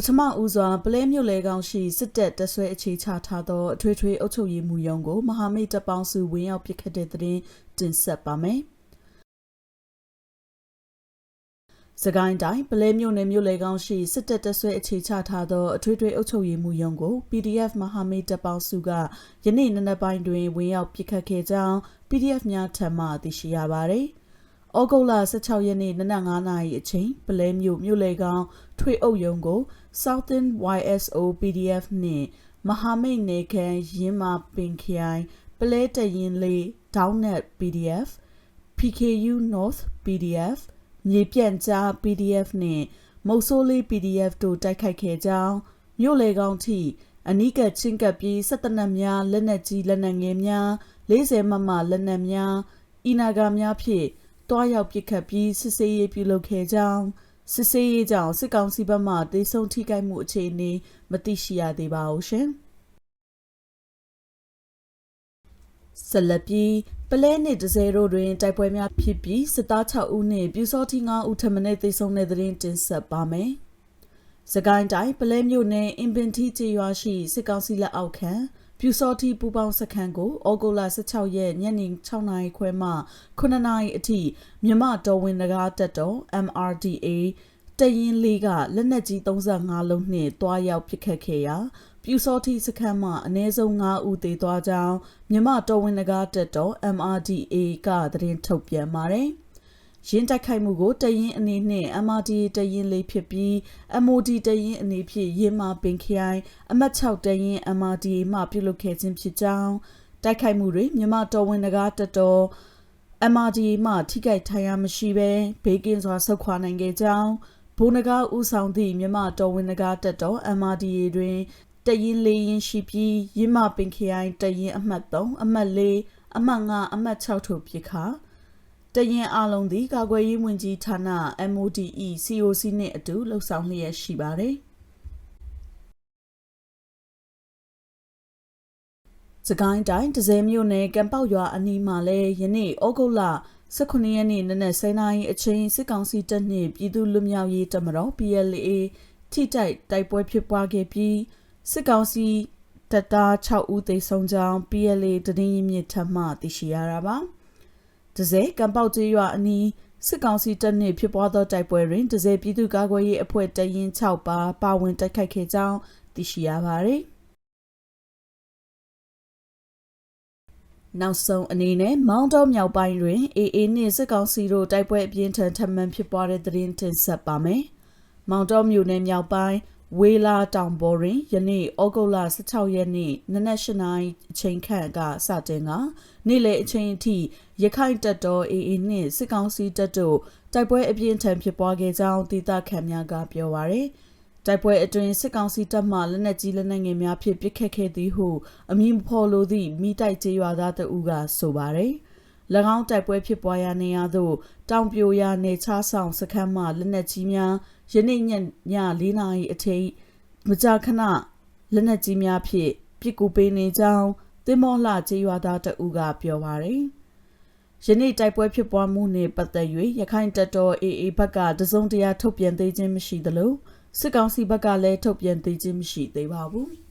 ပထမဦးစွာပလဲမြို့လေကောင်ရှိစစ်တပ်တဆွဲအခြေချထားသောအထွေထွေအုပ်ချုပ်ရေးမှူးရုံးကိုမဟာမိတ်တပ်ပေါင်းစုဝင်ရောက်ပစ်ခတ်တဲ့တဲ့တင်ဆက်ပါမယ်။စကိုင်းတိုင်းပလဲမြို့နယ်မြို့လေကောင်ရှိစစ်တပ်တဆွဲအခြေချထားသောအထွေထွေအုပ်ချုပ်ရေးမှူးရုံးကို PDF မဟာမိတ်တပ်ပေါင်းစုကယနေ့နံနက်ပိုင်းတွင်ဝင်ရောက်ပစ်ခတ်ခဲ့ကြောင်း PDF များထံမှသိရှိရပါသည်။ ဩဂုတ်လ16ရက်နေ့နနက်9:00နာရီအချိန်ပလဲမြို့မြို့လေကောင်ထွေအုပ်ရုံးကို Southern YSO PDF နှင့်မဟာမိတ်နေခံရင်းမာပင်ခိုင်ပလဲတရင်လေး Downnet PDF PKU North PDF မြေပြန့်ကြား PDF နှင့်မုတ်ဆိုးလေး PDF တို့တိုက်ခိုက်ခဲ့ကြောင်းမြို့လေကောင်ထိအနီးကချင်းကပ်ပြီးစစ်တနက်များလက်နက်ကြီးလက်နက်ငယ်များ40မမလက်နက်များအီနာဂါများဖြင့် တွားရောက်ပစ်ခတ်ပြီးစစ်ဆေးရေးပြုလုပ်ခဲ့ကြောင်းစစ်ဆေးရေးကြောင့်စစ်ကောင်စီဘက်မှတေဆုံးထိခိုက်မှုအခြေအနေမသိရှိရသေးပါဘူးရှင်ဆက်လက်ပြီးပလဲနှင့်ဒဇယ်တို့တွင်တိုက်ပွဲများဖြစ်ပြီးစစ်သား6ဦးနှင့်ပြူစောတိ9ဦးထပ်မံတေဆုံးတဲ့တွင်တင်ဆက်ပါမယ်။စကိုင်းတိုင်းပလဲမြို့နယ်အင်ပင်တီကျေးရွာရှိစစ်ကောင်စီလက်အောက်ခံ ပြူစောတိပူပေါင်းစခန်းကိုဩဂုတ်လ16ရက်ညနေ6နာရီခွဲမှ9နာရီအထိမြမတော်ဝင်နဂါတက်တော် MRDA တရင်လေးကလက်နက်ကြီး35လုံးနှင့်တွားရောက်ပစ်ခတ်ခဲ့ရာပြူစောတိစခန်းမှအ ਨੇ ဆုံး9ဦးသေသွားကြောင်းမြမတော်ဝင်နဂါတက်တော် MRDA ကသတင်းထုတ်ပြန်ပါတယ်။ ရင်းတိုက်ခိုက်မှုကိုတရင်အနေနဲ့ MRD တရင်လေးဖြစ်ပြီး MOD တရင်အနေဖြင့်ရင်းမာပင်ခိုင်အမှတ်6တရင် MRD မှပြုလုပ်ခဲ့ခြင်းဖြစ်ကြောင်းတိုက်ခိုက်မှုတွေမြန်မာတော်ဝင်နဂါတတော် MRD မှထိခိုက်ထိုင်ရမရှိဘဲဘေးကင်းစွာဆုတ်ခွာနိုင်ခဲ့ကြောင်းဘိုးနဂါဦးဆောင်သည့်မြန်မာတော်ဝင်နဂါတတော် MRD တွင်တရင်လေးရင်ရှိပြီးရင်းမပင်ခိုင်တရင်အမှတ်3အမှတ်4အမှတ်5အမှတ်6တို့ဖြစ်ခါ တရင်အလုံးသည်ကာကွယ်ရေးဝန်ကြီးဌာန MODE COC နှင့်အတူလှုပ်ဆောင်လျက်ရှိပါတယ်စကိုင်းတိုင်းဒဇယ်မြို့နယ်ကံပေါက်ရွာအနီးမှာလဲယနေ့ဩဂုတ်လ18ရက်နေ့နနက်7:00နာရီအချိန်စစ်ကောင်စီတပ်နှင့်ပြည်သူ့လူမျိုးရေးတပ်မတော် PLA ထိတိုက်တိုက်ပွဲဖြစ်ပွားခဲ့ပြီးစစ်ကောင်စီတပ်သား6ဦးသေဆုံးကြောင်း PLA တရင်ရင်းမြစ်ထမှသိရှိရတာပါ။ ဒဇယ်ကံပေါက်ကျေးရွာအနီးစစ်ကောင်စီတပ်နှင့်ဖြစ်ပွားသောတိုက်ပွဲတွင်ဒဇယ်ပြည်သူ့ကာကွယ်ရေးအဖွဲ့တရင်6ပါပါဝင်တိုက်ခိုက်ခဲ့ကြောင်းသိရှိရပါသည်နောက်ဆုံးအနေနဲ့မောင်းတော်မြောက်ပိုင်းတွင် AA နှင့်စစ်ကောင်စီတို့တိုက်ပွဲအပြင်းထန်ထပ်မံဖြစ်ပွားတဲ့သတင်းတင်ဆက်ပါမယ်။မောင်းတော်မြို့နယ်မြောက်ပိုင်း ဝေလာတောင်ပေါ်တွင်ယနေ့ဩဂုတ်လ16ရက်နေ့နနက်၈နာရီအချိန်ခန့်ကစတင်ကနေ့လယ်အချိန်အထိရခိုင်တပ်တော် AA နှင့်စစ်ကောင်စီတပ်တို့တိုက်ပွဲအပြင်းထန်ဖြစ်ပွားခဲ့ကြောင်းဒေသခံများကပြောပါရယ်တိုက်ပွဲအတွင်းစစ်ကောင်စီတပ်မှလက်နက်ကြီးလက်နက်ငယ်များဖြင့်ပစ်ခတ်ခဲ့သည်ဟုအမည်မဖော်လိုသည့်မိတိုက်ကျေးရွာသားတအူးကဆိုပါရယ်၎င်းတိုက်ပွဲဖြစ်ပွားရာနေရာသို့တောင်ပြိုရာနေချဆောင်စခန်းမှလက်နက်ကြီးများ ယနေ့ညည၄နာရီအထိမကြာခဏလက်နက်ကြီးများဖြင့်ပစ်ကူပေးနေကြောင်းတင်မောလှကျေးရွာသားတအူးကပြောပါရယ်ယနေ့တိုက်ပွဲဖြစ်ပွားမှုနှင့်ပတ်သက်၍ရခိုင်တပ်တော် AA ဘက်ကတစုံတရာထုတ်ပြန်သေးခြင်းမရှိသလိုစစ်ကောင်စီဘက်ကလည်းထုတ်ပြန်သေးခြင်းမရှိသေးပါဘူး။